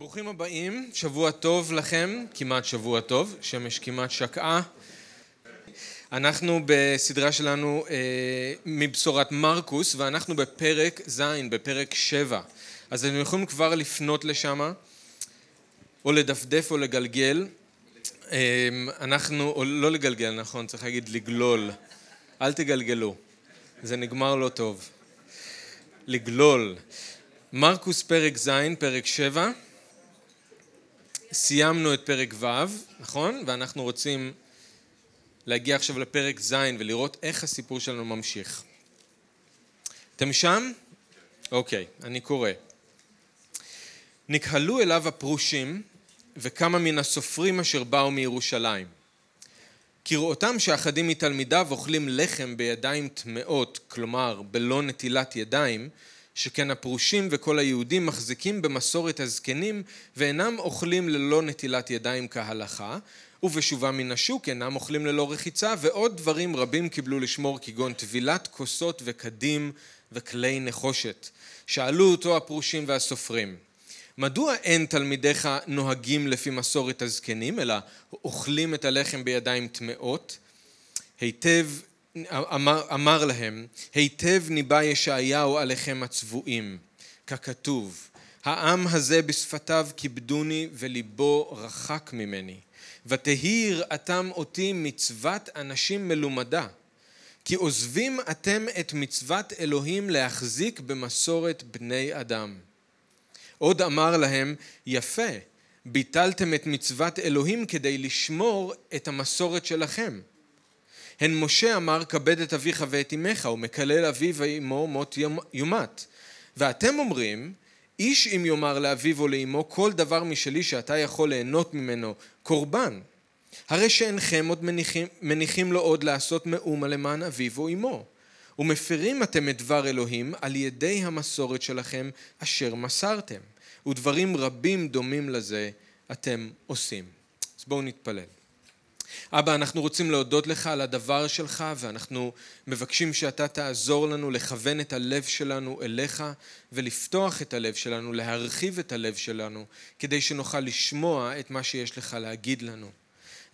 ברוכים הבאים, שבוע טוב לכם, כמעט שבוע טוב, שמש כמעט שקעה. אנחנו בסדרה שלנו אה, מבשורת מרקוס ואנחנו בפרק ז', בפרק שבע. אז אתם יכולים כבר לפנות לשם, או לדפדף או לגלגל. אה, אנחנו, או לא לגלגל, נכון, צריך להגיד לגלול. אל תגלגלו, זה נגמר לא טוב. לגלול. מרקוס פרק ז', פרק שבע. סיימנו את פרק ו', נכון? ואנחנו רוצים להגיע עכשיו לפרק ז' ולראות איך הסיפור שלנו ממשיך. אתם שם? אוקיי, אני קורא. נקהלו אליו הפרושים וכמה מן הסופרים אשר באו מירושלים. כראותם שאחדים מתלמידיו אוכלים לחם בידיים טמאות, כלומר בלא נטילת ידיים, שכן הפרושים וכל היהודים מחזיקים במסורת הזקנים ואינם אוכלים ללא נטילת ידיים כהלכה ובשובה מן השוק אינם אוכלים ללא רחיצה ועוד דברים רבים קיבלו לשמור כגון טבילת כוסות וקדים וכלי נחושת. שאלו אותו הפרושים והסופרים מדוע אין תלמידיך נוהגים לפי מסורת הזקנים אלא אוכלים את הלחם בידיים טמאות? היטב אמר, אמר להם, היטב ניבא ישעיהו עליכם הצבועים, ככתוב, העם הזה בשפתיו כיבדוני וליבו רחק ממני, ותהי יראתם אותי מצוות אנשים מלומדה, כי עוזבים אתם את מצוות אלוהים להחזיק במסורת בני אדם. עוד אמר להם, יפה, ביטלתם את מצוות אלוהים כדי לשמור את המסורת שלכם. הן משה אמר כבד את אביך ואת אמך ומקלל אביו ואמו מות יומת. ואתם אומרים איש אם יאמר לאביו או לאמו כל דבר משלי שאתה יכול ליהנות ממנו קורבן. הרי שאינכם עוד מניחים, מניחים לו עוד לעשות מאומה למען אביו או אמו. ומפרים אתם את דבר אלוהים על ידי המסורת שלכם אשר מסרתם. ודברים רבים דומים לזה אתם עושים. אז בואו נתפלל אבא, אנחנו רוצים להודות לך על הדבר שלך ואנחנו מבקשים שאתה תעזור לנו לכוון את הלב שלנו אליך ולפתוח את הלב שלנו, להרחיב את הלב שלנו כדי שנוכל לשמוע את מה שיש לך להגיד לנו.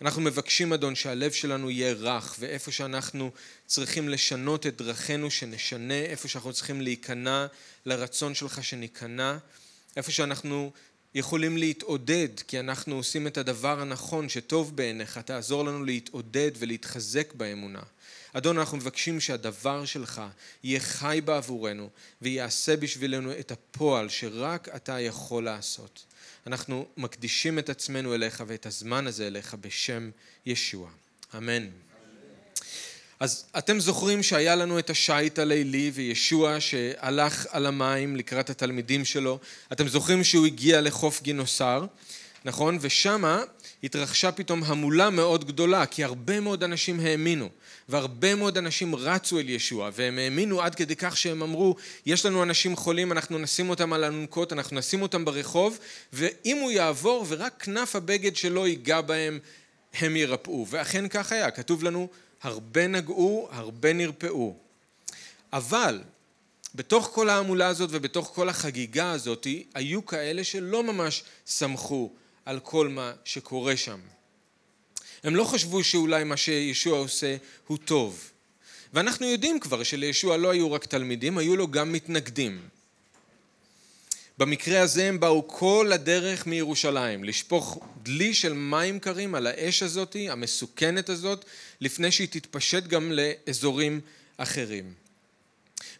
אנחנו מבקשים אדון שהלב שלנו יהיה רך ואיפה שאנחנו צריכים לשנות את דרכינו שנשנה, איפה שאנחנו צריכים להיכנע לרצון שלך שניכנע, איפה שאנחנו יכולים להתעודד כי אנחנו עושים את הדבר הנכון שטוב בעיניך, תעזור לנו להתעודד ולהתחזק באמונה. אדון, אנחנו מבקשים שהדבר שלך יהיה חי בעבורנו ויעשה בשבילנו את הפועל שרק אתה יכול לעשות. אנחנו מקדישים את עצמנו אליך ואת הזמן הזה אליך בשם ישוע. אמן. אז אתם זוכרים שהיה לנו את השיט הלילי וישוע שהלך על המים לקראת התלמידים שלו, אתם זוכרים שהוא הגיע לחוף גינוסר, נכון? ושמה התרחשה פתאום המולה מאוד גדולה, כי הרבה מאוד אנשים האמינו, והרבה מאוד אנשים רצו אל ישוע, והם האמינו עד כדי כך שהם אמרו, יש לנו אנשים חולים, אנחנו נשים אותם על אלונקות, אנחנו נשים אותם ברחוב, ואם הוא יעבור ורק כנף הבגד שלו ייגע בהם, הם ירפאו. ואכן כך היה, כתוב לנו הרבה נגעו, הרבה נרפאו. אבל בתוך כל ההמולה הזאת ובתוך כל החגיגה הזאת היו כאלה שלא ממש סמכו על כל מה שקורה שם. הם לא חשבו שאולי מה שישוע עושה הוא טוב. ואנחנו יודעים כבר שלישוע לא היו רק תלמידים, היו לו גם מתנגדים. במקרה הזה הם באו כל הדרך מירושלים, לשפוך דלי של מים קרים על האש הזאת, המסוכנת הזאת, לפני שהיא תתפשט גם לאזורים אחרים.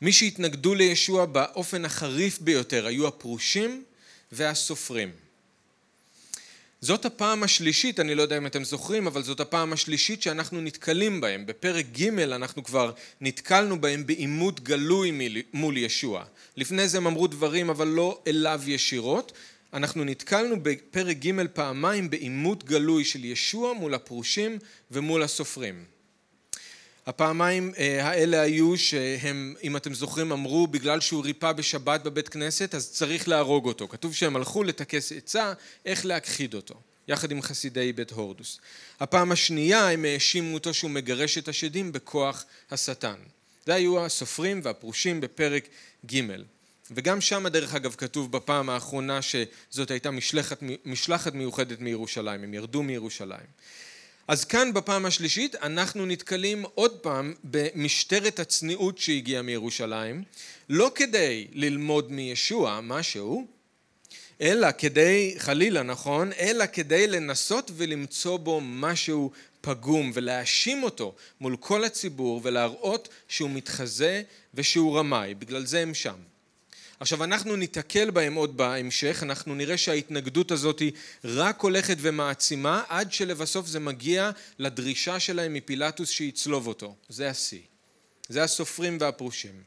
מי שהתנגדו לישוע באופן החריף ביותר היו הפרושים והסופרים. זאת הפעם השלישית, אני לא יודע אם אתם זוכרים, אבל זאת הפעם השלישית שאנחנו נתקלים בהם. בפרק ג' אנחנו כבר נתקלנו בהם בעימות גלוי מול ישוע. לפני זה הם אמרו דברים אבל לא אליו ישירות. אנחנו נתקלנו בפרק ג' פעמיים בעימות גלוי של ישוע מול הפרושים ומול הסופרים. הפעמיים אה, האלה היו שהם, אם אתם זוכרים, אמרו בגלל שהוא ריפא בשבת בבית כנסת אז צריך להרוג אותו. כתוב שהם הלכו לטכס עצה איך להכחיד אותו, יחד עם חסידי בית הורדוס. הפעם השנייה הם האשימו אותו שהוא מגרש את השדים בכוח השטן. זה היו הסופרים והפרושים בפרק ג'. וגם שם דרך אגב כתוב בפעם האחרונה שזאת הייתה משלחת, משלחת מיוחדת מירושלים, הם ירדו מירושלים. אז כאן בפעם השלישית אנחנו נתקלים עוד פעם במשטרת הצניעות שהגיעה מירושלים, לא כדי ללמוד מישוע משהו, אלא כדי, חלילה נכון, אלא כדי לנסות ולמצוא בו משהו פגום ולהאשים אותו מול כל הציבור ולהראות שהוא מתחזה ושהוא רמאי, בגלל זה הם שם. עכשיו אנחנו ניתקל בהם עוד בהמשך, אנחנו נראה שההתנגדות הזאת היא רק הולכת ומעצימה עד שלבסוף זה מגיע לדרישה שלהם מפילטוס שיצלוב אותו, זה השיא, זה הסופרים והפרושים.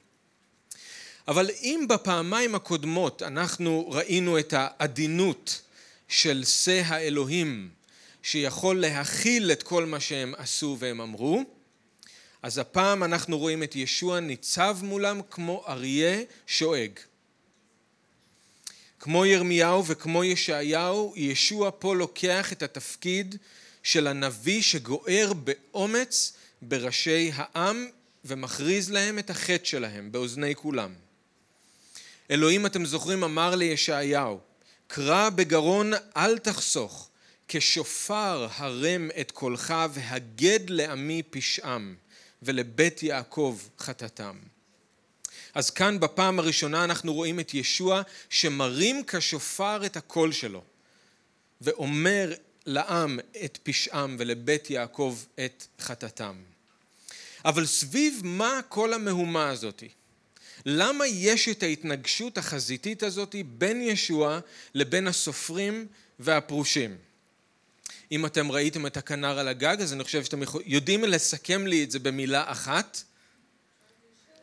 אבל אם בפעמיים הקודמות אנחנו ראינו את העדינות של שא האלוהים שיכול להכיל את כל מה שהם עשו והם אמרו, אז הפעם אנחנו רואים את ישוע ניצב מולם כמו אריה שואג. כמו ירמיהו וכמו ישעיהו, ישוע פה לוקח את התפקיד של הנביא שגוער באומץ בראשי העם ומכריז להם את החטא שלהם באוזני כולם. אלוהים, אתם זוכרים, אמר לישעיהו, קרא בגרון אל תחסוך, כשופר הרם את קולך והגד לעמי פשעם ולבית יעקב חטאתם. אז כאן בפעם הראשונה אנחנו רואים את ישוע שמרים כשופר את הקול שלו ואומר לעם את פשעם ולבית יעקב את חטאתם. אבל סביב מה כל המהומה הזאתי? למה יש את ההתנגשות החזיתית הזאת בין ישוע לבין הסופרים והפרושים? אם אתם ראיתם את הכנר על הגג, אז אני חושב שאתם יודעים לסכם לי את זה במילה אחת.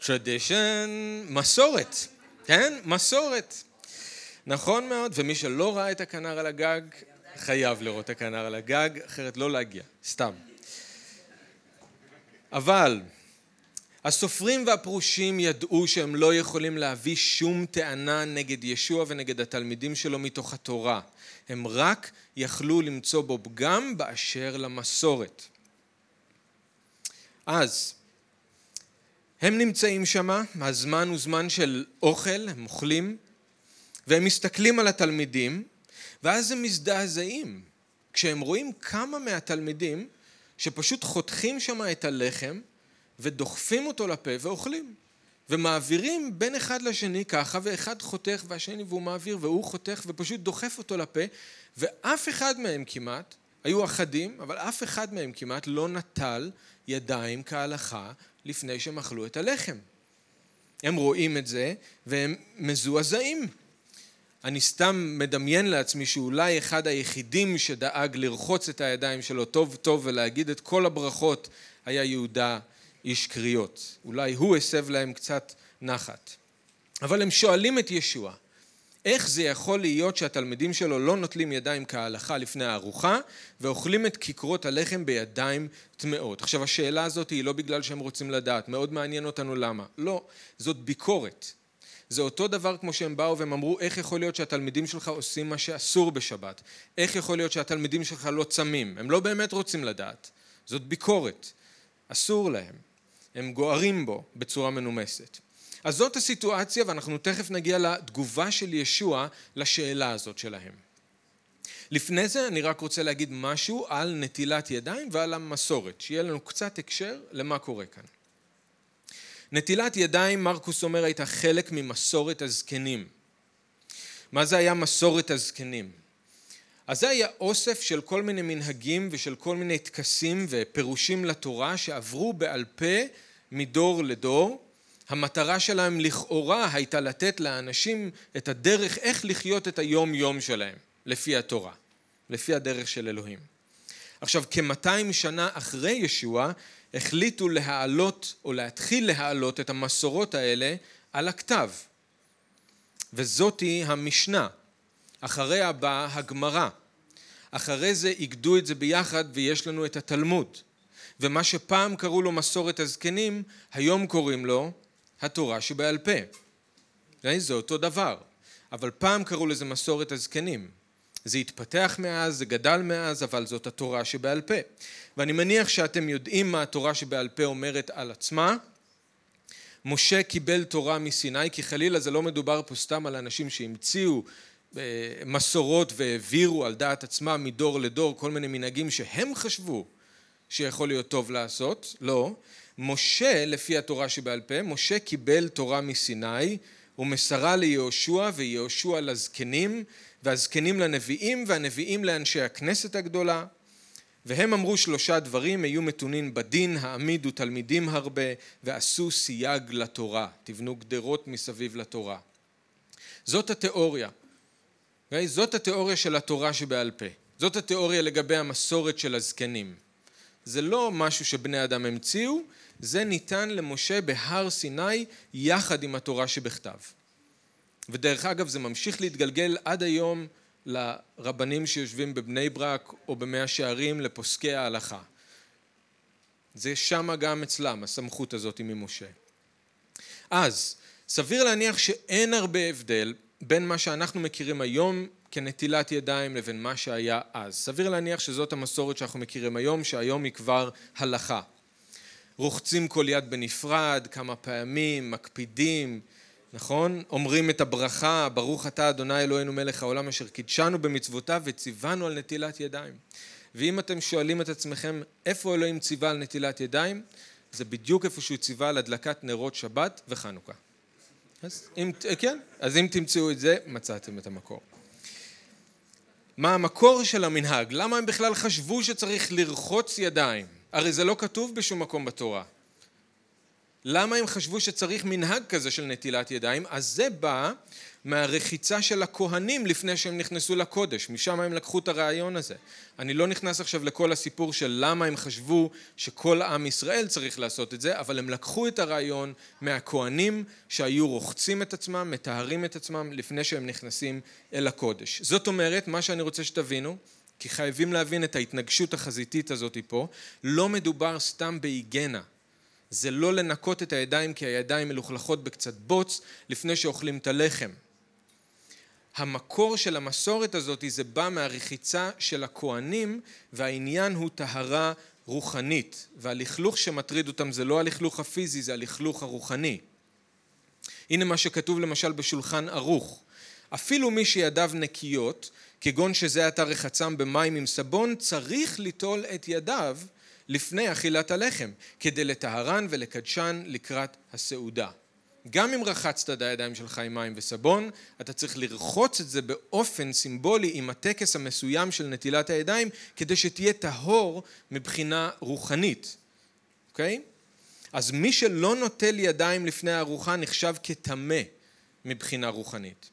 Tradition, מסורת, כן? מסורת. נכון מאוד, ומי שלא ראה את הכנר על הגג, חייב לראות את הכנר על הגג, אחרת לא להגיע, סתם. אבל הסופרים והפרושים ידעו שהם לא יכולים להביא שום טענה נגד ישוע ונגד התלמידים שלו מתוך התורה. הם רק יכלו למצוא בו פגם באשר למסורת. אז הם נמצאים שם, הזמן הוא זמן של אוכל, הם אוכלים, והם מסתכלים על התלמידים, ואז הם מזדעזעים כשהם רואים כמה מהתלמידים שפשוט חותכים שם את הלחם ודוחפים אותו לפה ואוכלים. ומעבירים בין אחד לשני ככה, ואחד חותך והשני והוא מעביר והוא חותך ופשוט דוחף אותו לפה, ואף אחד מהם כמעט, היו אחדים, אבל אף אחד מהם כמעט לא נטל ידיים כהלכה לפני שהם אכלו את הלחם. הם רואים את זה והם מזועזעים. אני סתם מדמיין לעצמי שאולי אחד היחידים שדאג לרחוץ את הידיים שלו טוב טוב ולהגיד את כל הברכות היה יהודה איש קריאות. אולי הוא הסב להם קצת נחת. אבל הם שואלים את ישוע, איך זה יכול להיות שהתלמידים שלו לא נוטלים ידיים כהלכה לפני הארוחה ואוכלים את כיכרות הלחם בידיים טמאות? עכשיו השאלה הזאת היא לא בגלל שהם רוצים לדעת, מאוד מעניין אותנו למה. לא, זאת ביקורת. זה אותו דבר כמו שהם באו והם אמרו איך יכול להיות שהתלמידים שלך עושים מה שאסור בשבת? איך יכול להיות שהתלמידים שלך לא צמים? הם לא באמת רוצים לדעת. זאת ביקורת. אסור להם. הם גוערים בו בצורה מנומסת. אז זאת הסיטואציה ואנחנו תכף נגיע לתגובה של ישוע לשאלה הזאת שלהם. לפני זה אני רק רוצה להגיד משהו על נטילת ידיים ועל המסורת, שיהיה לנו קצת הקשר למה קורה כאן. נטילת ידיים, מרקוס אומר, הייתה חלק ממסורת הזקנים. מה זה היה מסורת הזקנים? אז זה היה אוסף של כל מיני מנהגים ושל כל מיני טקסים ופירושים לתורה שעברו בעל פה מדור לדור. המטרה שלהם לכאורה הייתה לתת לאנשים את הדרך איך לחיות את היום יום שלהם לפי התורה, לפי הדרך של אלוהים. עכשיו כמאתיים שנה אחרי ישוע החליטו להעלות או להתחיל להעלות את המסורות האלה על הכתב. וזאתי המשנה. אחריה באה הגמרא. אחרי זה איגדו את זה ביחד ויש לנו את התלמוד. ומה שפעם קראו לו מסורת הזקנים, היום קוראים לו התורה שבעל פה. זה אותו דבר, אבל פעם קראו לזה מסורת הזקנים. זה התפתח מאז, זה גדל מאז, אבל זאת התורה שבעל פה. ואני מניח שאתם יודעים מה התורה שבעל פה אומרת על עצמה. משה קיבל תורה מסיני, כי חלילה זה לא מדובר פה סתם על אנשים שהמציאו אה, מסורות והעבירו על דעת עצמם מדור לדור כל מיני מנהגים שהם חשבו שיכול להיות טוב לעשות, לא. משה, לפי התורה שבעל פה, משה קיבל תורה מסיני ומסרה ליהושע ויהושע לזקנים והזקנים לנביאים והנביאים לאנשי הכנסת הגדולה והם אמרו שלושה דברים, היו מתונים בדין, העמידו תלמידים הרבה, ועשו סייג לתורה, תבנו גדרות מסביב לתורה. זאת התיאוריה. Okay? אוקיי? זאת התיאוריה של התורה שבעל פה. זאת התיאוריה לגבי המסורת של הזקנים. זה לא משהו שבני אדם המציאו, זה ניתן למשה בהר סיני יחד עם התורה שבכתב. ודרך אגב זה ממשיך להתגלגל עד היום לרבנים שיושבים בבני ברק או במאה שערים לפוסקי ההלכה. זה שמה גם אצלם הסמכות הזאת ממשה. אז סביר להניח שאין הרבה הבדל בין מה שאנחנו מכירים היום כנטילת ידיים לבין מה שהיה אז. סביר להניח שזאת המסורת שאנחנו מכירים היום, שהיום היא כבר הלכה. רוחצים כל יד בנפרד, כמה פעמים, מקפידים, נכון? אומרים את הברכה, ברוך אתה אדוני אלוהינו מלך העולם אשר קידשנו במצוותיו וציוונו על נטילת ידיים. ואם אתם שואלים את עצמכם איפה אלוהים ציווה על נטילת ידיים, זה בדיוק איפה שהוא ציווה על הדלקת נרות שבת וחנוכה. אז אם, כן, אז אם תמצאו את זה, מצאתם את המקור. מה המקור של המנהג? למה הם בכלל חשבו שצריך לרחוץ ידיים? הרי זה לא כתוב בשום מקום בתורה. למה הם חשבו שצריך מנהג כזה של נטילת ידיים? אז זה בא מהרחיצה של הכהנים לפני שהם נכנסו לקודש, משם הם לקחו את הרעיון הזה. אני לא נכנס עכשיו לכל הסיפור של למה הם חשבו שכל עם ישראל צריך לעשות את זה, אבל הם לקחו את הרעיון מהכהנים שהיו רוחצים את עצמם, מטהרים את עצמם לפני שהם נכנסים אל הקודש. זאת אומרת, מה שאני רוצה שתבינו, כי חייבים להבין את ההתנגשות החזיתית הזאת פה, לא מדובר סתם בהיגנה. זה לא לנקות את הידיים כי הידיים מלוכלכות בקצת בוץ לפני שאוכלים את הלחם. המקור של המסורת הזאת זה בא מהרחיצה של הכוהנים והעניין הוא טהרה רוחנית והלכלוך שמטריד אותם זה לא הלכלוך הפיזי זה הלכלוך הרוחני. הנה מה שכתוב למשל בשולחן ערוך אפילו מי שידיו נקיות כגון שזה עתה רחצם במים עם סבון צריך ליטול את ידיו לפני אכילת הלחם, כדי לטהרן ולקדשן לקראת הסעודה. גם אם רחצת את הידיים שלך עם מים וסבון, אתה צריך לרחוץ את זה באופן סימבולי עם הטקס המסוים של נטילת הידיים, כדי שתהיה טהור מבחינה רוחנית, אוקיי? אז מי שלא נוטל ידיים לפני הארוחה נחשב כטמא מבחינה רוחנית.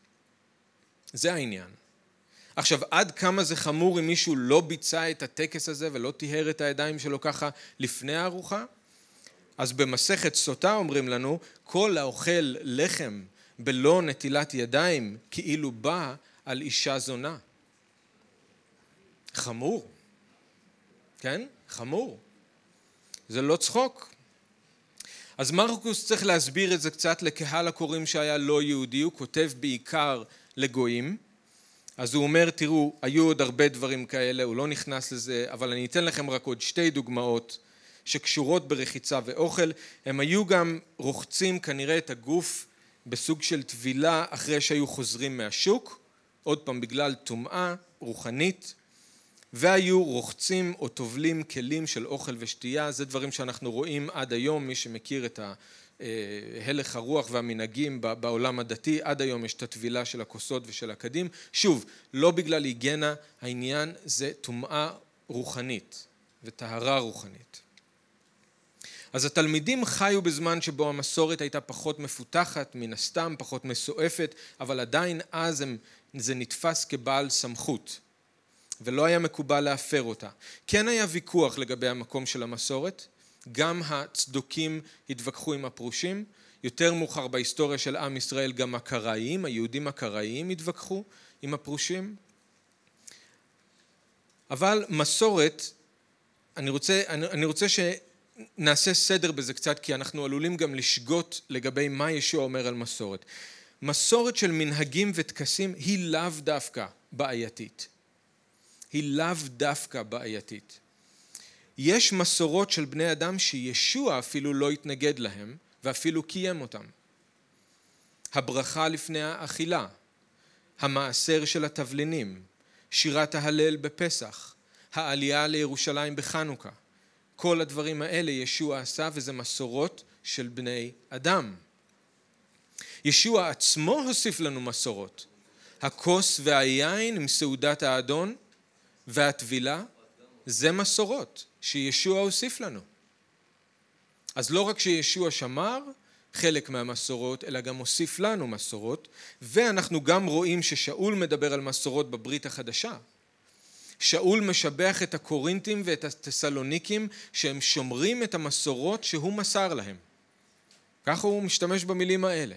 זה העניין. עכשיו עד כמה זה חמור אם מישהו לא ביצע את הטקס הזה ולא טיהר את הידיים שלו ככה לפני הארוחה? אז במסכת סוטה אומרים לנו כל האוכל לחם בלא נטילת ידיים כאילו בא על אישה זונה. חמור, כן? חמור. זה לא צחוק. אז מרקוס צריך להסביר את זה קצת לקהל הקוראים שהיה לא יהודי, הוא כותב בעיקר לגויים אז הוא אומר, תראו, היו עוד הרבה דברים כאלה, הוא לא נכנס לזה, אבל אני אתן לכם רק עוד שתי דוגמאות שקשורות ברחיצה ואוכל. הם היו גם רוחצים כנראה את הגוף בסוג של טבילה אחרי שהיו חוזרים מהשוק, עוד פעם בגלל טומאה רוחנית, והיו רוחצים או טובלים כלים של אוכל ושתייה, זה דברים שאנחנו רואים עד היום, מי שמכיר את ה... הלך הרוח והמנהגים בעולם הדתי, עד היום יש את הטבילה של הכוסות ושל הכדים. שוב, לא בגלל היגנה, העניין זה טומאה רוחנית וטהרה רוחנית. אז התלמידים חיו בזמן שבו המסורת הייתה פחות מפותחת, מן הסתם פחות מסועפת, אבל עדיין אז הם, זה נתפס כבעל סמכות, ולא היה מקובל להפר אותה. כן היה ויכוח לגבי המקום של המסורת, גם הצדוקים התווכחו עם הפרושים, יותר מאוחר בהיסטוריה של עם ישראל גם הקראים, היהודים הקראים התווכחו עם הפרושים. אבל מסורת, אני רוצה, אני, אני רוצה שנעשה סדר בזה קצת כי אנחנו עלולים גם לשגות לגבי מה ישוע אומר על מסורת. מסורת של מנהגים וטקסים היא לאו דווקא בעייתית. היא לאו דווקא בעייתית. יש מסורות של בני אדם שישוע אפילו לא התנגד להם, ואפילו קיים אותם. הברכה לפני האכילה, המעשר של התבלינים, שירת ההלל בפסח, העלייה לירושלים בחנוכה. כל הדברים האלה ישוע עשה וזה מסורות של בני אדם. ישוע עצמו הוסיף לנו מסורות. הכוס והיין עם סעודת האדון והטבילה זה מסורות שישוע הוסיף לנו. אז לא רק שישוע שמר חלק מהמסורות, אלא גם הוסיף לנו מסורות, ואנחנו גם רואים ששאול מדבר על מסורות בברית החדשה. שאול משבח את הקורינטים ואת התסלוניקים שהם שומרים את המסורות שהוא מסר להם. ככה הוא משתמש במילים האלה.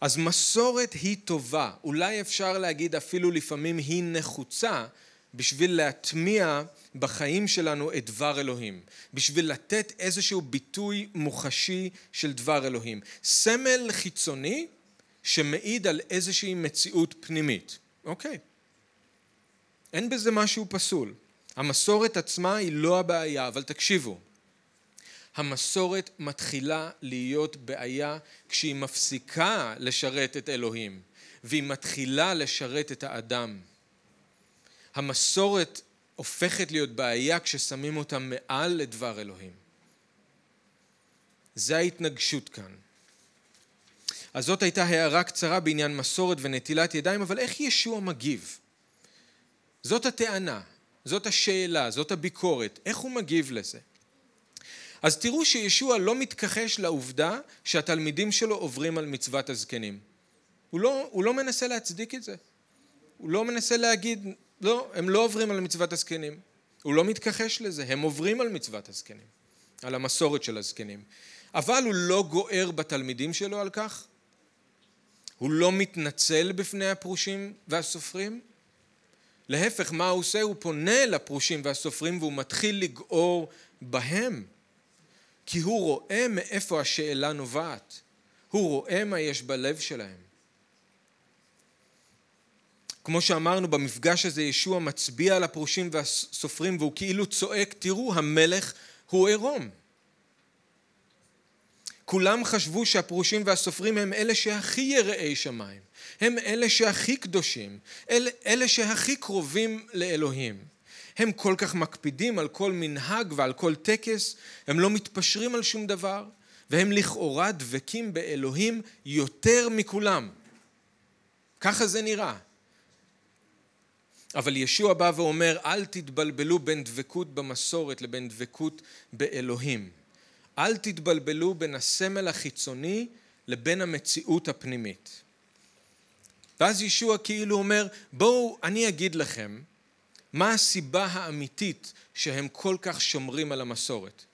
אז מסורת היא טובה, אולי אפשר להגיד אפילו לפעמים היא נחוצה בשביל להטמיע בחיים שלנו את דבר אלוהים, בשביל לתת איזשהו ביטוי מוחשי של דבר אלוהים. סמל חיצוני שמעיד על איזושהי מציאות פנימית, אוקיי. אין בזה משהו פסול. המסורת עצמה היא לא הבעיה, אבל תקשיבו, המסורת מתחילה להיות בעיה כשהיא מפסיקה לשרת את אלוהים והיא מתחילה לשרת את האדם. המסורת הופכת להיות בעיה כששמים אותה מעל לדבר אלוהים. זה ההתנגשות כאן. אז זאת הייתה הערה קצרה בעניין מסורת ונטילת ידיים, אבל איך ישוע מגיב? זאת הטענה, זאת השאלה, זאת הביקורת, איך הוא מגיב לזה? אז תראו שישוע לא מתכחש לעובדה שהתלמידים שלו עוברים על מצוות הזקנים. הוא לא, הוא לא מנסה להצדיק את זה. הוא לא מנסה להגיד, לא, הם לא עוברים על מצוות הזקנים. הוא לא מתכחש לזה, הם עוברים על מצוות הזקנים, על המסורת של הזקנים. אבל הוא לא גוער בתלמידים שלו על כך, הוא לא מתנצל בפני הפרושים והסופרים, להפך, מה הוא עושה? הוא פונה לפרושים והסופרים והוא מתחיל לגעור בהם. כי הוא רואה מאיפה השאלה נובעת. הוא רואה מה יש בלב שלהם. כמו שאמרנו במפגש הזה ישוע מצביע על הפרושים והסופרים והוא כאילו צועק תראו המלך הוא עירום. כולם חשבו שהפרושים והסופרים הם אלה שהכי יראי שמיים, הם אלה שהכי קדושים, אלה, אלה שהכי קרובים לאלוהים. הם כל כך מקפידים על כל מנהג ועל כל טקס, הם לא מתפשרים על שום דבר, והם לכאורה דבקים באלוהים יותר מכולם. ככה זה נראה. אבל ישוע בא ואומר, אל תתבלבלו בין דבקות במסורת לבין דבקות באלוהים. אל תתבלבלו בין הסמל החיצוני לבין המציאות הפנימית. ואז ישוע כאילו אומר, בואו אני אגיד לכם מה הסיבה האמיתית שהם כל כך שומרים על המסורת?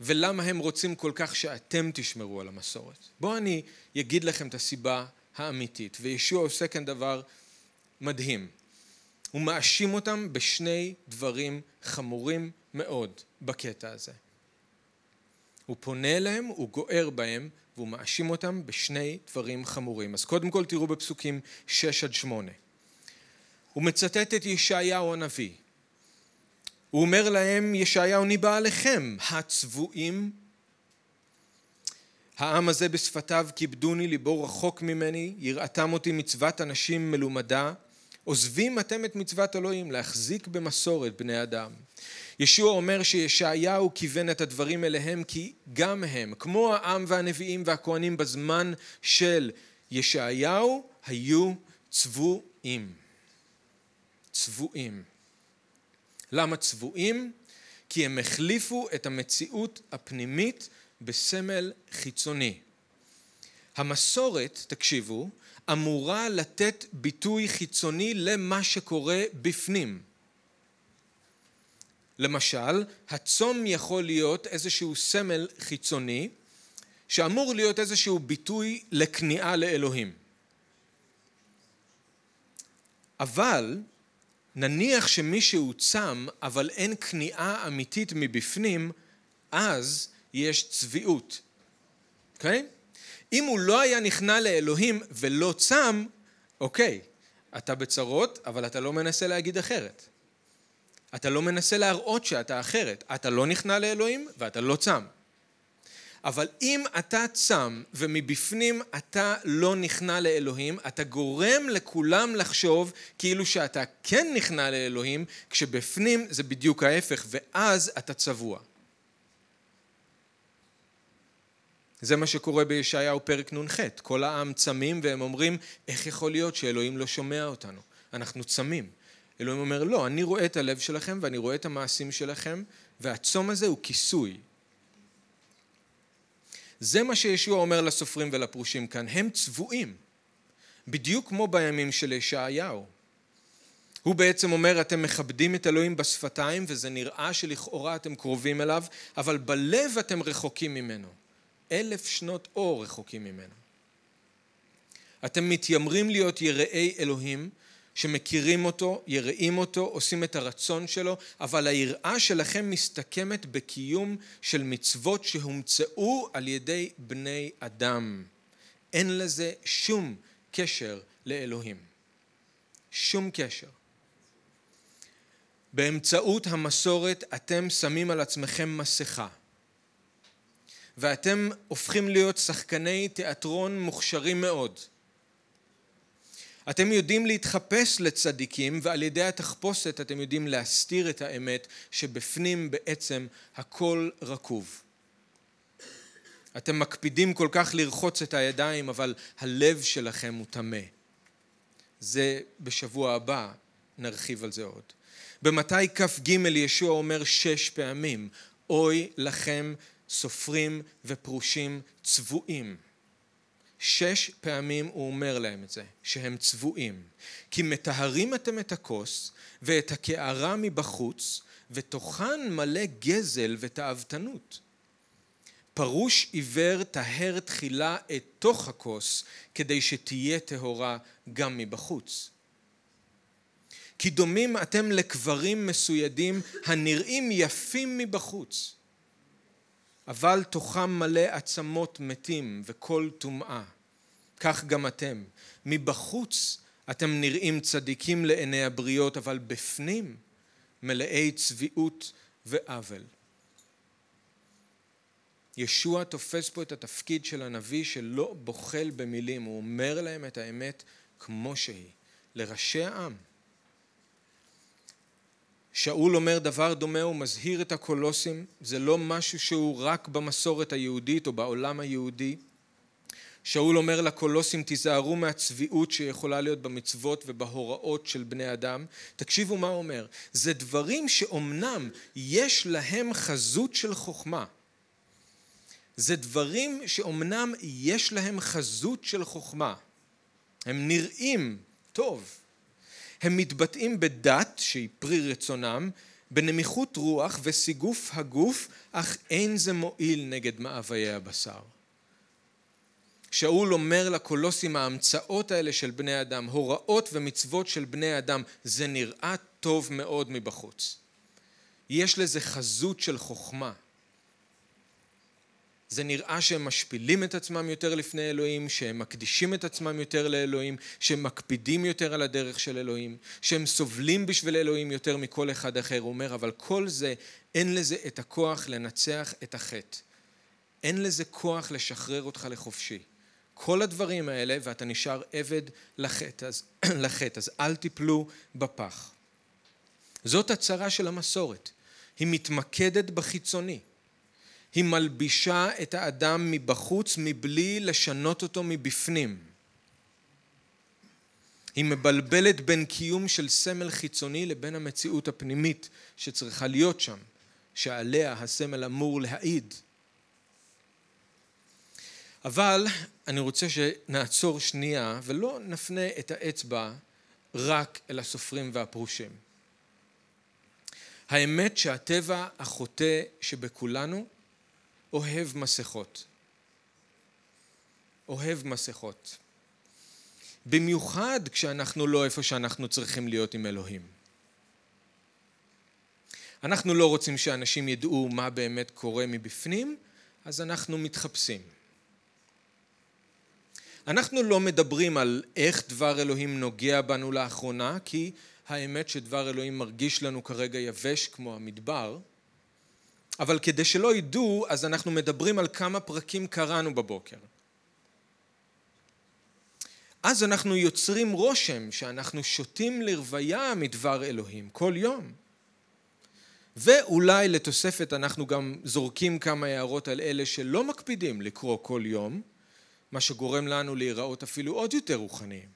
ולמה הם רוצים כל כך שאתם תשמרו על המסורת? בואו אני אגיד לכם את הסיבה האמיתית. וישוע עושה כאן דבר מדהים. הוא מאשים אותם בשני דברים חמורים מאוד בקטע הזה. הוא פונה אליהם, הוא גוער בהם, והוא מאשים אותם בשני דברים חמורים. אז קודם כל תראו בפסוקים 6 עד 8. הוא מצטט את ישעיהו הנביא. הוא אומר להם, ישעיהו ניבא עליכם, הצבועים. העם הזה בשפתיו כיבדוני, ליבו רחוק ממני, יראתם אותי מצוות אנשים מלומדה. עוזבים אתם את מצוות אלוהים להחזיק במסורת בני אדם. ישוע אומר שישעיהו כיוון את הדברים אליהם כי גם הם, כמו העם והנביאים והכהנים בזמן של ישעיהו, היו צבועים. צבועים. למה צבועים? כי הם החליפו את המציאות הפנימית בסמל חיצוני. המסורת, תקשיבו, אמורה לתת ביטוי חיצוני למה שקורה בפנים. למשל, הצום יכול להיות איזשהו סמל חיצוני שאמור להיות איזשהו ביטוי לכניעה לאלוהים. אבל נניח שמישהו צם אבל אין כניעה אמיתית מבפנים, אז יש צביעות. אוקיי? Okay? אם הוא לא היה נכנע לאלוהים ולא צם, אוקיי, אתה בצרות, אבל אתה לא מנסה להגיד אחרת. אתה לא מנסה להראות שאתה אחרת. אתה לא נכנע לאלוהים ואתה לא צם. אבל אם אתה צם ומבפנים אתה לא נכנע לאלוהים, אתה גורם לכולם לחשוב כאילו שאתה כן נכנע לאלוהים, כשבפנים זה בדיוק ההפך, ואז אתה צבוע. זה מה שקורה בישעיהו פרק נ"ח. כל העם צמים והם אומרים, איך יכול להיות שאלוהים לא שומע אותנו? אנחנו צמים. אלוהים אומר, לא, אני רואה את הלב שלכם ואני רואה את המעשים שלכם, והצום הזה הוא כיסוי. זה מה שישוע אומר לסופרים ולפרושים כאן, הם צבועים, בדיוק כמו בימים של ישעיהו. הוא בעצם אומר, אתם מכבדים את אלוהים בשפתיים וזה נראה שלכאורה אתם קרובים אליו, אבל בלב אתם רחוקים ממנו. אלף שנות אור רחוקים ממנו. אתם מתיימרים להיות יראי אלוהים, שמכירים אותו, יראים אותו, עושים את הרצון שלו, אבל היראה שלכם מסתכמת בקיום של מצוות שהומצאו על ידי בני אדם. אין לזה שום קשר לאלוהים. שום קשר. באמצעות המסורת אתם שמים על עצמכם מסכה. ואתם הופכים להיות שחקני תיאטרון מוכשרים מאוד. אתם יודעים להתחפש לצדיקים ועל ידי התחפושת אתם יודעים להסתיר את האמת שבפנים בעצם הכל רקוב. אתם מקפידים כל כך לרחוץ את הידיים אבל הלב שלכם הוא טמא. זה בשבוע הבא נרחיב על זה עוד. במתי כ"ג ישוע אומר שש פעמים אוי לכם סופרים ופרושים צבועים שש פעמים הוא אומר להם את זה, שהם צבועים. כי מטהרים אתם את הכוס ואת הקערה מבחוץ, ותוכן מלא גזל ותאוותנות. פרוש עיוור טהר תחילה את תוך הכוס, כדי שתהיה טהורה גם מבחוץ. כי דומים אתם לקברים מסוידים הנראים יפים מבחוץ, אבל תוכם מלא עצמות מתים וכל טומאה. כך גם אתם. מבחוץ אתם נראים צדיקים לעיני הבריות, אבל בפנים מלאי צביעות ועוול. ישוע תופס פה את התפקיד של הנביא שלא בוחל במילים, הוא אומר להם את האמת כמו שהיא, לראשי העם. שאול אומר דבר דומה, הוא מזהיר את הקולוסים, זה לא משהו שהוא רק במסורת היהודית או בעולם היהודי. שאול אומר לקולוסים תיזהרו מהצביעות שיכולה להיות במצוות ובהוראות של בני אדם. תקשיבו מה הוא אומר, זה דברים שאומנם יש להם חזות של חוכמה. זה דברים שאומנם יש להם חזות של חוכמה. הם נראים טוב. הם מתבטאים בדת שהיא פרי רצונם, בנמיכות רוח וסיגוף הגוף, אך אין זה מועיל נגד מאוויי הבשר. שאול אומר לקולוסים ההמצאות האלה של בני אדם, הוראות ומצוות של בני אדם, זה נראה טוב מאוד מבחוץ. יש לזה חזות של חוכמה. זה נראה שהם משפילים את עצמם יותר לפני אלוהים, שהם מקדישים את עצמם יותר לאלוהים, שהם מקפידים יותר על הדרך של אלוהים, שהם סובלים בשביל אלוהים יותר מכל אחד אחר. הוא אומר, אבל כל זה, אין לזה את הכוח לנצח את החטא. אין לזה כוח לשחרר אותך לחופשי. כל הדברים האלה ואתה נשאר עבד לחטא, אז, לחטא, אז אל תיפלו בפח. זאת הצרה של המסורת, היא מתמקדת בחיצוני. היא מלבישה את האדם מבחוץ מבלי לשנות אותו מבפנים. היא מבלבלת בין קיום של סמל חיצוני לבין המציאות הפנימית שצריכה להיות שם, שעליה הסמל אמור להעיד. אבל אני רוצה שנעצור שנייה ולא נפנה את האצבע רק אל הסופרים והפרושים. האמת שהטבע החוטא שבכולנו אוהב מסכות. אוהב מסכות. במיוחד כשאנחנו לא איפה שאנחנו צריכים להיות עם אלוהים. אנחנו לא רוצים שאנשים ידעו מה באמת קורה מבפנים, אז אנחנו מתחפשים. אנחנו לא מדברים על איך דבר אלוהים נוגע בנו לאחרונה, כי האמת שדבר אלוהים מרגיש לנו כרגע יבש כמו המדבר, אבל כדי שלא ידעו, אז אנחנו מדברים על כמה פרקים קראנו בבוקר. אז אנחנו יוצרים רושם שאנחנו שותים לרוויה מדבר אלוהים כל יום. ואולי לתוספת אנחנו גם זורקים כמה הערות על אלה שלא מקפידים לקרוא כל יום, מה שגורם לנו להיראות אפילו עוד יותר רוחניים.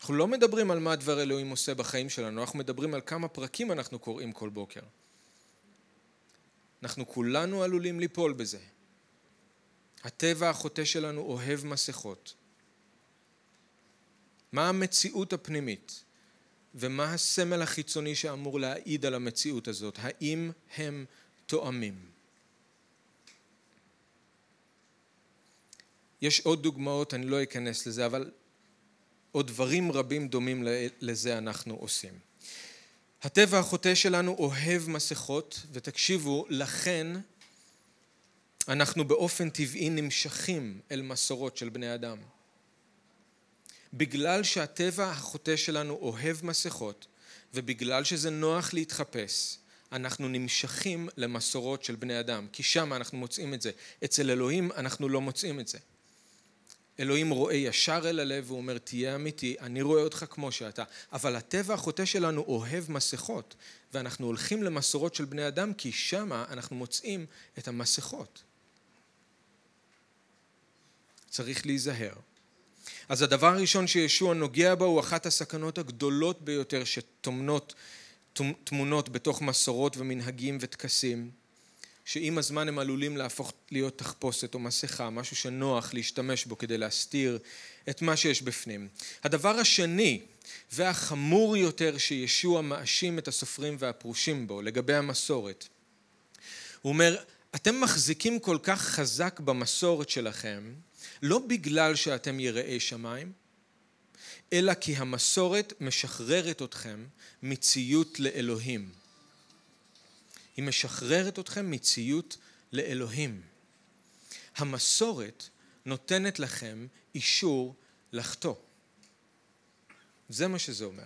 אנחנו לא מדברים על מה דבר אלוהים עושה בחיים שלנו, אנחנו מדברים על כמה פרקים אנחנו קוראים כל בוקר. אנחנו כולנו עלולים ליפול בזה. הטבע החוטא שלנו אוהב מסכות. מה המציאות הפנימית ומה הסמל החיצוני שאמור להעיד על המציאות הזאת? האם הם תואמים? יש עוד דוגמאות, אני לא אכנס לזה, אבל עוד דברים רבים דומים לזה אנחנו עושים. הטבע החוטא שלנו אוהב מסכות, ותקשיבו, לכן אנחנו באופן טבעי נמשכים אל מסורות של בני אדם. בגלל שהטבע החוטא שלנו אוהב מסכות, ובגלל שזה נוח להתחפש, אנחנו נמשכים למסורות של בני אדם, כי שם אנחנו מוצאים את זה. אצל אלוהים אנחנו לא מוצאים את זה. אלוהים רואה ישר אל הלב והוא אומר תהיה אמיתי, אני רואה אותך כמו שאתה, אבל הטבע החוטא שלנו אוהב מסכות ואנחנו הולכים למסורות של בני אדם כי שמה אנחנו מוצאים את המסכות. צריך להיזהר. אז הדבר הראשון שישוע נוגע בו הוא אחת הסכנות הגדולות ביותר שטומנות תמונות בתוך מסורות ומנהגים וטקסים. שעם הזמן הם עלולים להפוך להיות תחפושת או מסכה, משהו שנוח להשתמש בו כדי להסתיר את מה שיש בפנים. הדבר השני והחמור יותר שישוע מאשים את הסופרים והפרושים בו לגבי המסורת, הוא אומר, אתם מחזיקים כל כך חזק במסורת שלכם, לא בגלל שאתם יראי שמיים, אלא כי המסורת משחררת אתכם מציות לאלוהים. היא משחררת אתכם מציות לאלוהים. המסורת נותנת לכם אישור לחטוא. זה מה שזה אומר.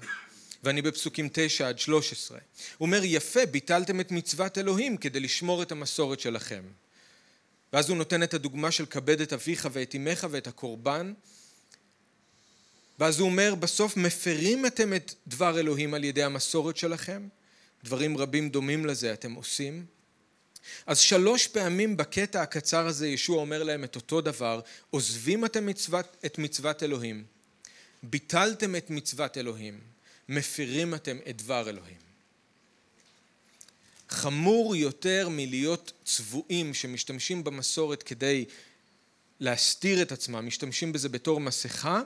ואני בפסוקים 9 עד 13. הוא אומר, יפה, ביטלתם את מצוות אלוהים כדי לשמור את המסורת שלכם. ואז הוא נותן את הדוגמה של כבד את אביך ואת אמך ואת הקורבן. ואז הוא אומר, בסוף מפרים אתם את דבר אלוהים על ידי המסורת שלכם, דברים רבים דומים לזה אתם עושים. אז שלוש פעמים בקטע הקצר הזה ישוע אומר להם את אותו דבר, עוזבים אתם מצוות, את מצוות אלוהים, ביטלתם את מצוות אלוהים, מפירים אתם את דבר אלוהים. חמור יותר מלהיות צבועים שמשתמשים במסורת כדי להסתיר את עצמם, משתמשים בזה בתור מסכה,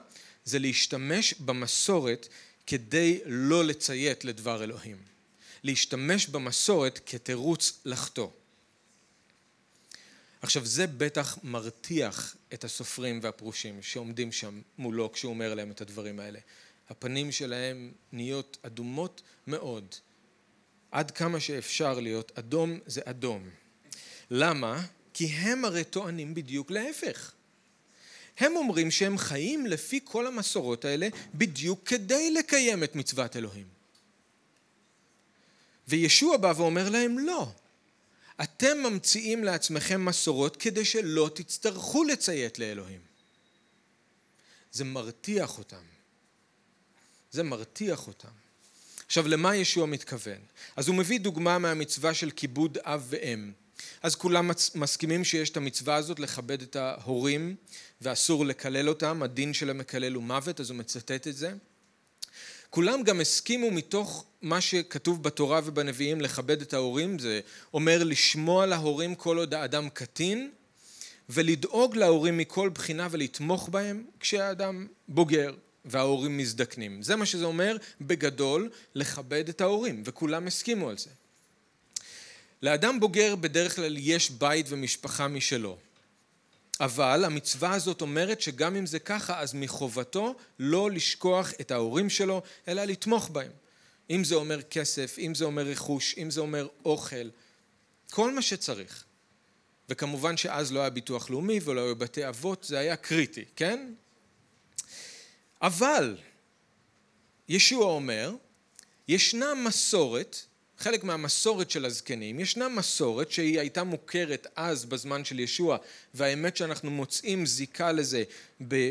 זה להשתמש במסורת כדי לא לציית לדבר אלוהים. להשתמש במסורת כתירוץ לחטוא. עכשיו זה בטח מרתיח את הסופרים והפרושים שעומדים שם מולו כשהוא אומר להם את הדברים האלה. הפנים שלהם נהיות אדומות מאוד. עד כמה שאפשר להיות אדום זה אדום. למה? כי הם הרי טוענים בדיוק להפך. הם אומרים שהם חיים לפי כל המסורות האלה בדיוק כדי לקיים את מצוות אלוהים. וישוע בא ואומר להם לא. אתם ממציאים לעצמכם מסורות כדי שלא תצטרכו לציית לאלוהים. זה מרתיח אותם. זה מרתיח אותם. עכשיו, למה ישוע מתכוון? אז הוא מביא דוגמה מהמצווה של כיבוד אב ואם. אז כולם מסכימים שיש את המצווה הזאת לכבד את ההורים ואסור לקלל אותם, הדין של המקלל הוא מוות, אז הוא מצטט את זה. כולם גם הסכימו מתוך מה שכתוב בתורה ובנביאים לכבד את ההורים, זה אומר לשמוע להורים כל עוד האדם קטין ולדאוג להורים מכל בחינה ולתמוך בהם כשהאדם בוגר וההורים מזדקנים. זה מה שזה אומר בגדול לכבד את ההורים וכולם הסכימו על זה. לאדם בוגר בדרך כלל יש בית ומשפחה משלו. אבל המצווה הזאת אומרת שגם אם זה ככה, אז מחובתו לא לשכוח את ההורים שלו, אלא לתמוך בהם. אם זה אומר כסף, אם זה אומר רכוש, אם זה אומר אוכל, כל מה שצריך. וכמובן שאז לא היה ביטוח לאומי ולא היו בתי אבות, זה היה קריטי, כן? אבל ישוע אומר, ישנה מסורת חלק מהמסורת של הזקנים. ישנה מסורת שהיא הייתה מוכרת אז בזמן של ישוע, והאמת שאנחנו מוצאים זיקה לזה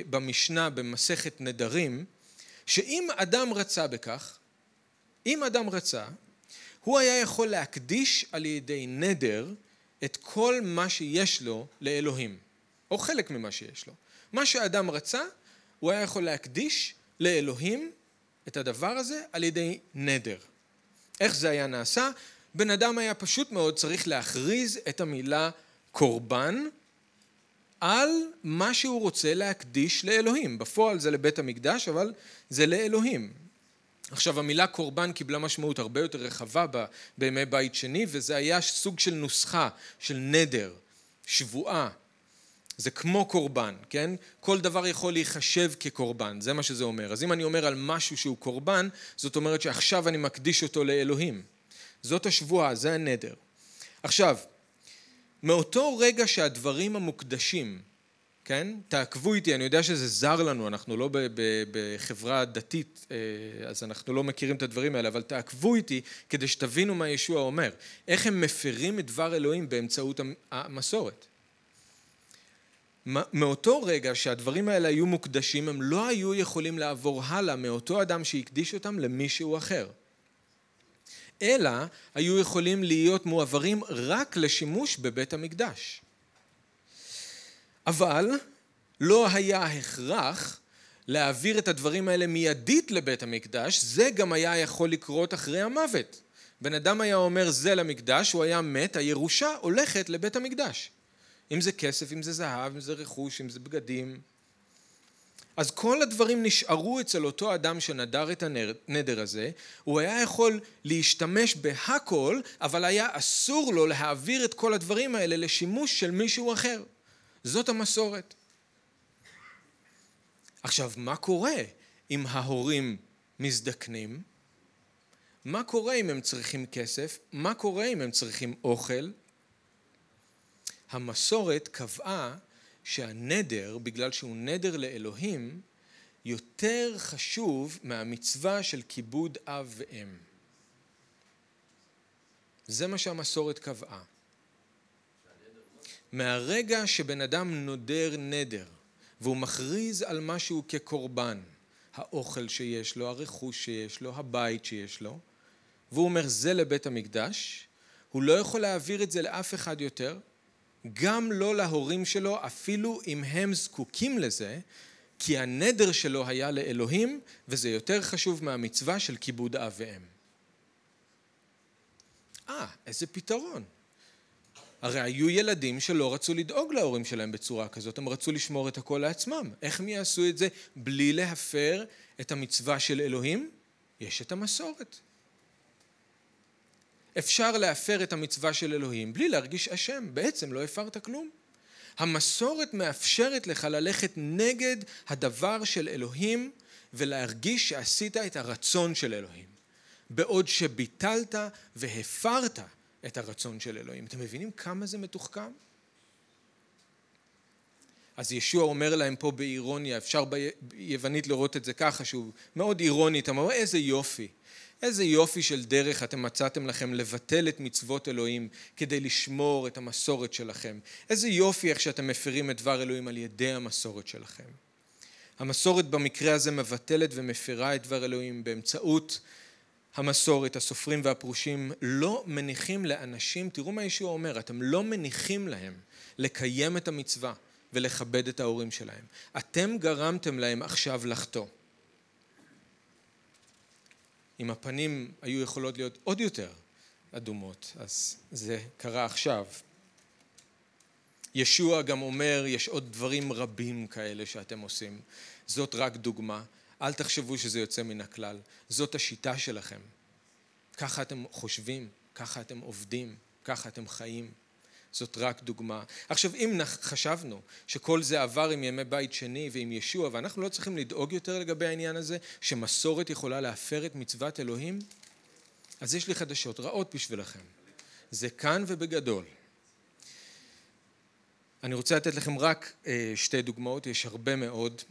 במשנה במסכת נדרים, שאם אדם רצה בכך, אם אדם רצה, הוא היה יכול להקדיש על ידי נדר את כל מה שיש לו לאלוהים, או חלק ממה שיש לו. מה שאדם רצה, הוא היה יכול להקדיש לאלוהים את הדבר הזה על ידי נדר. איך זה היה נעשה? בן אדם היה פשוט מאוד צריך להכריז את המילה קורבן על מה שהוא רוצה להקדיש לאלוהים. בפועל זה לבית המקדש, אבל זה לאלוהים. עכשיו המילה קורבן קיבלה משמעות הרבה יותר רחבה בימי בית שני וזה היה סוג של נוסחה, של נדר, שבועה. זה כמו קורבן, כן? כל דבר יכול להיחשב כקורבן, זה מה שזה אומר. אז אם אני אומר על משהו שהוא קורבן, זאת אומרת שעכשיו אני מקדיש אותו לאלוהים. זאת השבועה, זה הנדר. עכשיו, מאותו רגע שהדברים המוקדשים כן? תעקבו איתי, אני יודע שזה זר לנו, אנחנו לא בחברה דתית, אה, אז אנחנו לא מכירים את הדברים האלה, אבל תעקבו איתי כדי שתבינו מה ישוע אומר. איך הם מפרים את דבר אלוהים באמצעות המסורת. מאותו רגע שהדברים האלה היו מוקדשים, הם לא היו יכולים לעבור הלאה מאותו אדם שהקדיש אותם למישהו אחר. אלא היו יכולים להיות מועברים רק לשימוש בבית המקדש. אבל לא היה הכרח להעביר את הדברים האלה מיידית לבית המקדש, זה גם היה יכול לקרות אחרי המוות. בן אדם היה אומר זה למקדש, הוא היה מת, הירושה הולכת לבית המקדש. אם זה כסף, אם זה זהב, אם זה רכוש, אם זה בגדים. אז כל הדברים נשארו אצל אותו אדם שנדר את הנדר הזה, הוא היה יכול להשתמש בהכל, אבל היה אסור לו להעביר את כל הדברים האלה לשימוש של מישהו אחר. זאת המסורת. עכשיו, מה קורה אם ההורים מזדקנים? מה קורה אם הם צריכים כסף? מה קורה אם הם צריכים אוכל? המסורת קבעה שהנדר, בגלל שהוא נדר לאלוהים, יותר חשוב מהמצווה של כיבוד אב ואם. זה מה שהמסורת קבעה. מהרגע שבן אדם נודר נדר והוא מכריז על משהו כקורבן, האוכל שיש לו, הרכוש שיש לו, הבית שיש לו, והוא אומר זה לבית המקדש, הוא לא יכול להעביר את זה לאף אחד יותר, גם לא להורים שלו, אפילו אם הם זקוקים לזה, כי הנדר שלו היה לאלוהים, וזה יותר חשוב מהמצווה של כיבוד אב ואם. אה, איזה פתרון. הרי היו ילדים שלא רצו לדאוג להורים שלהם בצורה כזאת, הם רצו לשמור את הכל לעצמם. איך הם יעשו את זה בלי להפר את המצווה של אלוהים? יש את המסורת. אפשר להפר את המצווה של אלוהים בלי להרגיש אשם, בעצם לא הפרת כלום. המסורת מאפשרת לך ללכת נגד הדבר של אלוהים ולהרגיש שעשית את הרצון של אלוהים. בעוד שביטלת והפרת את הרצון של אלוהים. אתם מבינים כמה זה מתוחכם? אז ישוע אומר להם פה באירוניה, אפשר ביוונית לראות את זה ככה, שהוא מאוד אירוני, אתה אומר איזה יופי, איזה יופי של דרך אתם מצאתם לכם לבטל את מצוות אלוהים כדי לשמור את המסורת שלכם. איזה יופי איך שאתם מפרים את דבר אלוהים על ידי המסורת שלכם. המסורת במקרה הזה מבטלת ומפרה את דבר אלוהים באמצעות המסורת, הסופרים והפרושים, לא מניחים לאנשים, תראו מה ישוע אומר, אתם לא מניחים להם לקיים את המצווה ולכבד את ההורים שלהם. אתם גרמתם להם עכשיו לחטוא. אם הפנים היו יכולות להיות עוד יותר אדומות, אז זה קרה עכשיו. ישוע גם אומר, יש עוד דברים רבים כאלה שאתם עושים. זאת רק דוגמה. אל תחשבו שזה יוצא מן הכלל. זאת השיטה שלכם. ככה אתם חושבים, ככה אתם עובדים, ככה אתם חיים. זאת רק דוגמה. עכשיו, אם חשבנו שכל זה עבר עם ימי בית שני ועם ישוע, ואנחנו לא צריכים לדאוג יותר לגבי העניין הזה, שמסורת יכולה להפר את מצוות אלוהים, אז יש לי חדשות רעות בשבילכם. זה כאן ובגדול. אני רוצה לתת לכם רק אה, שתי דוגמאות, יש הרבה מאוד.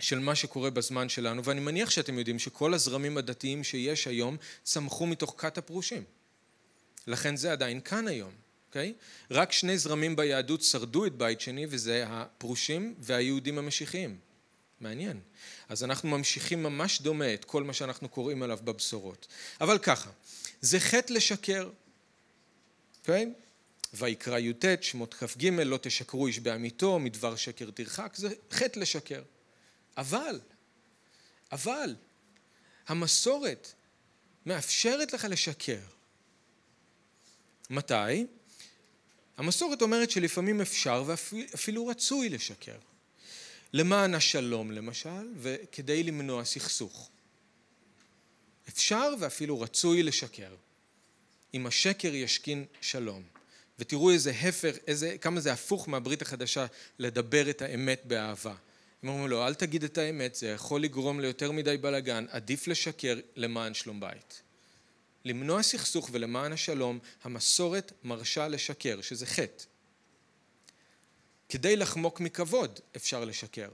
של מה שקורה בזמן שלנו, ואני מניח שאתם יודעים שכל הזרמים הדתיים שיש היום צמחו מתוך כת הפרושים. לכן זה עדיין כאן היום, אוקיי? Okay? רק שני זרמים ביהדות שרדו את בית שני וזה הפרושים והיהודים המשיחיים. מעניין. אז אנחנו ממשיכים ממש דומה את כל מה שאנחנו קוראים עליו בבשורות. אבל ככה, זה חטא לשקר, אוקיי? Okay? ויקרא י"ט, שמות כ"ג, לא תשקרו איש בעמיתו, מדבר שקר תרחק, זה חטא לשקר. אבל, אבל, המסורת מאפשרת לך לשקר. מתי? המסורת אומרת שלפעמים אפשר ואפילו רצוי לשקר. למען השלום למשל, וכדי למנוע סכסוך. אפשר ואפילו רצוי לשקר. אם השקר ישכין שלום. ותראו איזה הפר, איזה, כמה זה הפוך מהברית החדשה לדבר את האמת באהבה. הם אומרים לו, אל תגיד את האמת, זה יכול לגרום ליותר מדי בלאגן, עדיף לשקר למען שלום בית. למנוע סכסוך ולמען השלום, המסורת מרשה לשקר, שזה חטא. כדי לחמוק מכבוד אפשר לשקר.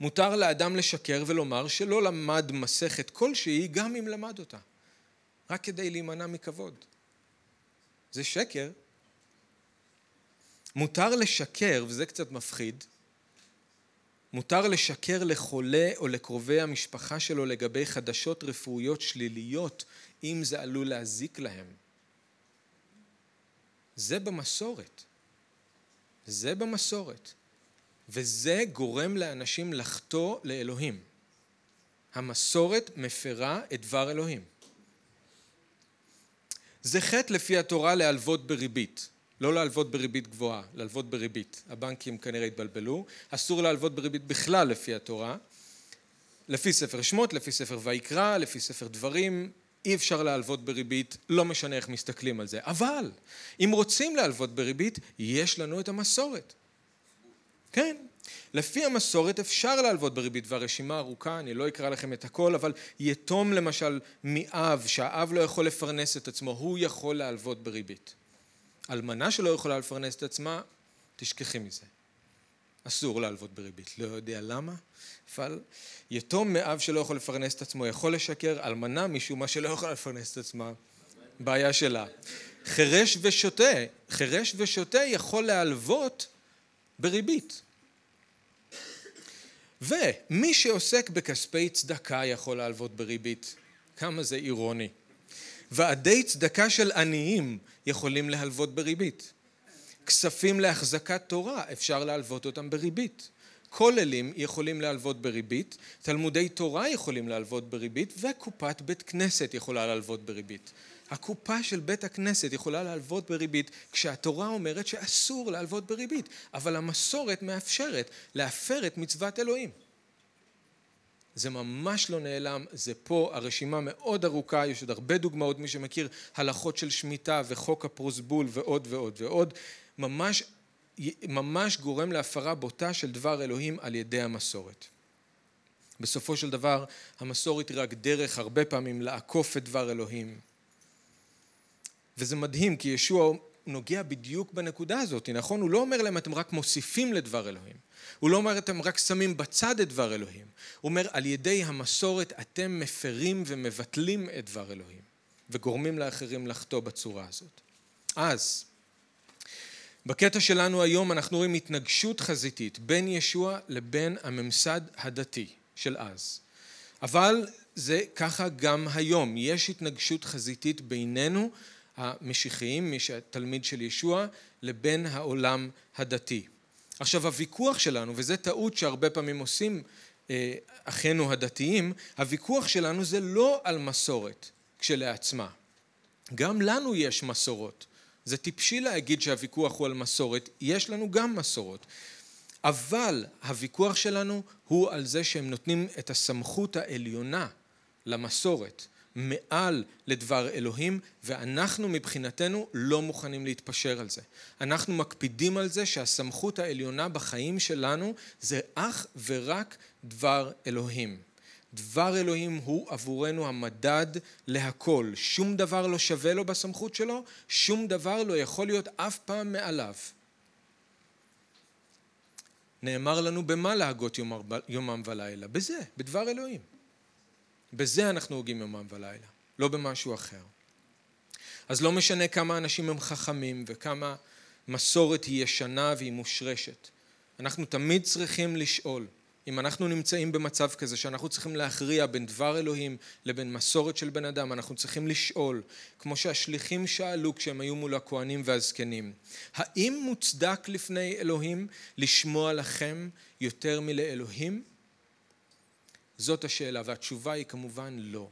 מותר לאדם לשקר ולומר שלא למד מסכת כלשהי גם אם למד אותה, רק כדי להימנע מכבוד. זה שקר. מותר לשקר, וזה קצת מפחיד, מותר לשקר לחולה או לקרובי המשפחה שלו לגבי חדשות רפואיות שליליות אם זה עלול להזיק להם. זה במסורת. זה במסורת. וזה גורם לאנשים לחטוא לאלוהים. המסורת מפרה את דבר אלוהים. זה חטא לפי התורה להלוות בריבית. לא להלוות בריבית גבוהה, להלוות בריבית. הבנקים כנראה התבלבלו. אסור להלוות בריבית בכלל לפי התורה. לפי ספר שמות, לפי ספר ויקרא, לפי ספר דברים, אי אפשר להלוות בריבית, לא משנה איך מסתכלים על זה. אבל אם רוצים להלוות בריבית, יש לנו את המסורת. כן, לפי המסורת אפשר להלוות בריבית, והרשימה ארוכה, אני לא אקרא לכם את הכל, אבל יתום למשל מאב, שהאב לא יכול לפרנס את עצמו, הוא יכול להלוות בריבית. אלמנה שלא יכולה לפרנס את עצמה, תשכחי מזה. אסור להלוות בריבית. לא יודע למה, אבל יתום מאב שלא יכול לפרנס את עצמו יכול לשקר, אלמנה משום מה שלא יכולה לפרנס את עצמה, בעיה שלה. חירש ושוטה, חירש ושוטה יכול להלוות בריבית. ומי שעוסק בכספי צדקה יכול להלוות בריבית. כמה זה אירוני. ועדי צדקה של עניים יכולים להלוות בריבית. כספים להחזקת תורה אפשר להלוות אותם בריבית. כוללים יכולים להלוות בריבית, תלמודי תורה יכולים להלוות בריבית וקופת בית כנסת יכולה להלוות בריבית. הקופה של בית הכנסת יכולה להלוות בריבית כשהתורה אומרת שאסור להלוות בריבית, אבל המסורת מאפשרת להפר את מצוות אלוהים. זה ממש לא נעלם, זה פה, הרשימה מאוד ארוכה, יש עוד הרבה דוגמאות, מי שמכיר הלכות של שמיטה וחוק הפרוסבול ועוד ועוד ועוד, ממש, ממש גורם להפרה בוטה של דבר אלוהים על ידי המסורת. בסופו של דבר המסורת היא רק דרך הרבה פעמים לעקוף את דבר אלוהים. וזה מדהים כי ישוע נוגע בדיוק בנקודה הזאת, נכון? הוא לא אומר להם אתם רק מוסיפים לדבר אלוהים. הוא לא אומר אתם רק שמים בצד את דבר אלוהים. הוא אומר על ידי המסורת אתם מפרים ומבטלים את דבר אלוהים וגורמים לאחרים לחטוא בצורה הזאת. אז בקטע שלנו היום אנחנו רואים התנגשות חזיתית בין ישוע לבין הממסד הדתי של אז. אבל זה ככה גם היום, יש התנגשות חזיתית בינינו המשיחיים, מי שתלמיד של ישוע, לבין העולם הדתי. עכשיו הוויכוח שלנו, וזו טעות שהרבה פעמים עושים אה, אחינו הדתיים, הוויכוח שלנו זה לא על מסורת כשלעצמה. גם לנו יש מסורות. זה טיפשי להגיד שהוויכוח הוא על מסורת, יש לנו גם מסורות. אבל הוויכוח שלנו הוא על זה שהם נותנים את הסמכות העליונה למסורת. מעל לדבר אלוהים ואנחנו מבחינתנו לא מוכנים להתפשר על זה. אנחנו מקפידים על זה שהסמכות העליונה בחיים שלנו זה אך ורק דבר אלוהים. דבר אלוהים הוא עבורנו המדד להכל. שום דבר לא שווה לו בסמכות שלו, שום דבר לא יכול להיות אף פעם מעליו. נאמר לנו במה להגות יומם ולילה? בזה, בדבר אלוהים. בזה אנחנו הוגים יומם ולילה, לא במשהו אחר. אז לא משנה כמה אנשים הם חכמים וכמה מסורת היא ישנה והיא מושרשת. אנחנו תמיד צריכים לשאול, אם אנחנו נמצאים במצב כזה שאנחנו צריכים להכריע בין דבר אלוהים לבין מסורת של בן אדם, אנחנו צריכים לשאול, כמו שהשליחים שאלו כשהם היו מול הכהנים והזקנים, האם מוצדק לפני אלוהים לשמוע לכם יותר מלאלוהים? זאת השאלה, והתשובה היא כמובן לא.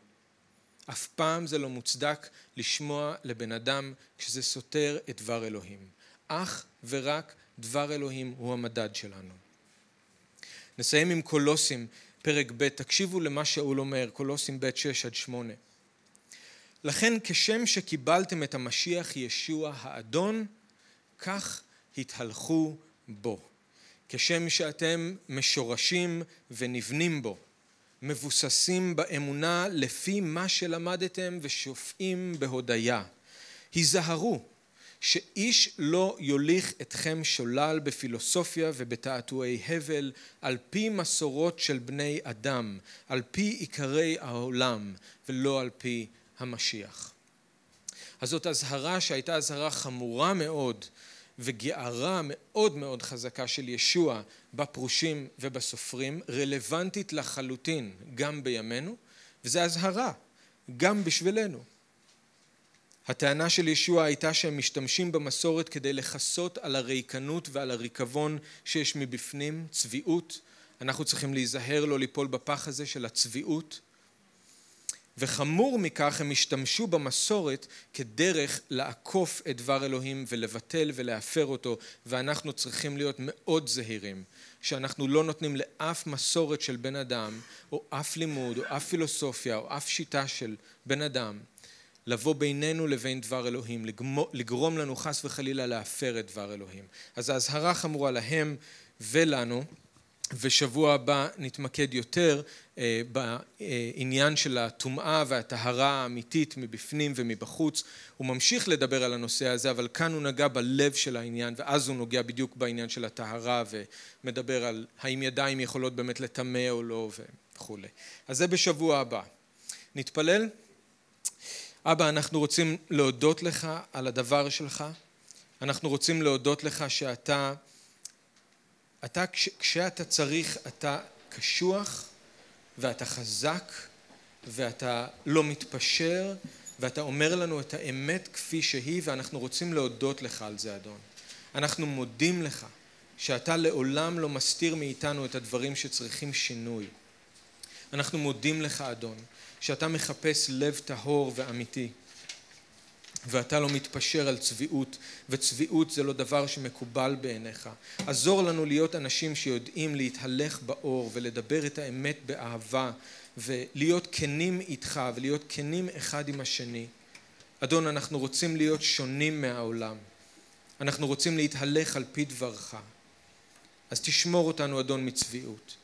אף פעם זה לא מוצדק לשמוע לבן אדם כשזה סותר את דבר אלוהים. אך ורק דבר אלוהים הוא המדד שלנו. נסיים עם קולוסים, פרק ב', תקשיבו למה שאול אומר, קולוסים ב' 6 עד 8. לכן כשם שקיבלתם את המשיח ישוע האדון, כך התהלכו בו. כשם שאתם משורשים ונבנים בו, מבוססים באמונה לפי מה שלמדתם ושופעים בהודיה. היזהרו שאיש לא יוליך אתכם שולל בפילוסופיה ובתעתועי הבל על פי מסורות של בני אדם, על פי עיקרי העולם ולא על פי המשיח. אז זאת אזהרה שהייתה אזהרה חמורה מאוד וגערה מאוד מאוד חזקה של ישוע בפרושים ובסופרים, רלוונטית לחלוטין גם בימינו, וזו אזהרה גם בשבילנו. הטענה של ישוע הייתה שהם משתמשים במסורת כדי לכסות על הריקנות ועל הריקבון שיש מבפנים, צביעות. אנחנו צריכים להיזהר לא ליפול בפח הזה של הצביעות. וחמור מכך הם השתמשו במסורת כדרך לעקוף את דבר אלוהים ולבטל ולהפר אותו ואנחנו צריכים להיות מאוד זהירים שאנחנו לא נותנים לאף מסורת של בן אדם או אף לימוד או אף פילוסופיה או אף שיטה של בן אדם לבוא בינינו לבין דבר אלוהים, לגרום לנו חס וחלילה להפר את דבר אלוהים. אז האזהרה חמורה להם ולנו, ושבוע הבא נתמקד יותר אה, בעניין של הטומאה והטהרה האמיתית מבפנים ומבחוץ. הוא ממשיך לדבר על הנושא הזה, אבל כאן הוא נגע בלב של העניין, ואז הוא נוגע בדיוק בעניין של הטהרה ומדבר על האם ידיים יכולות באמת לטמא או לא וכולי. אז זה בשבוע הבא. נתפלל? אבא, אנחנו רוצים להודות לך על הדבר שלך. אנחנו רוצים להודות לך שאתה, אתה, כש, כשאתה צריך, אתה קשוח ואתה חזק ואתה לא מתפשר ואתה אומר לנו את האמת כפי שהיא ואנחנו רוצים להודות לך על זה, אדון. אנחנו מודים לך שאתה לעולם לא מסתיר מאיתנו את הדברים שצריכים שינוי. אנחנו מודים לך, אדון, שאתה מחפש לב טהור ואמיתי ואתה לא מתפשר על צביעות וצביעות זה לא דבר שמקובל בעיניך. עזור לנו להיות אנשים שיודעים להתהלך באור ולדבר את האמת באהבה ולהיות כנים איתך ולהיות כנים אחד עם השני. אדון אנחנו רוצים להיות שונים מהעולם. אנחנו רוצים להתהלך על פי דברך. אז תשמור אותנו אדון מצביעות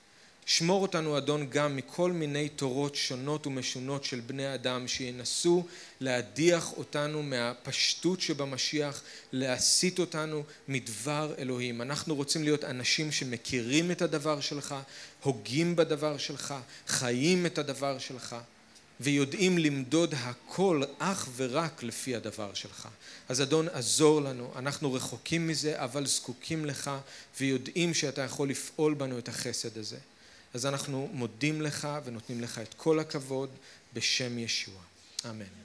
שמור אותנו אדון גם מכל מיני תורות שונות ומשונות של בני אדם שינסו להדיח אותנו מהפשטות שבמשיח, להסיט אותנו מדבר אלוהים. אנחנו רוצים להיות אנשים שמכירים את הדבר שלך, הוגים בדבר שלך, חיים את הדבר שלך. ויודעים למדוד הכל אך ורק לפי הדבר שלך. אז אדון עזור לנו, אנחנו רחוקים מזה אבל זקוקים לך ויודעים שאתה יכול לפעול בנו את החסד הזה. אז אנחנו מודים לך ונותנים לך את כל הכבוד בשם ישוע. אמן.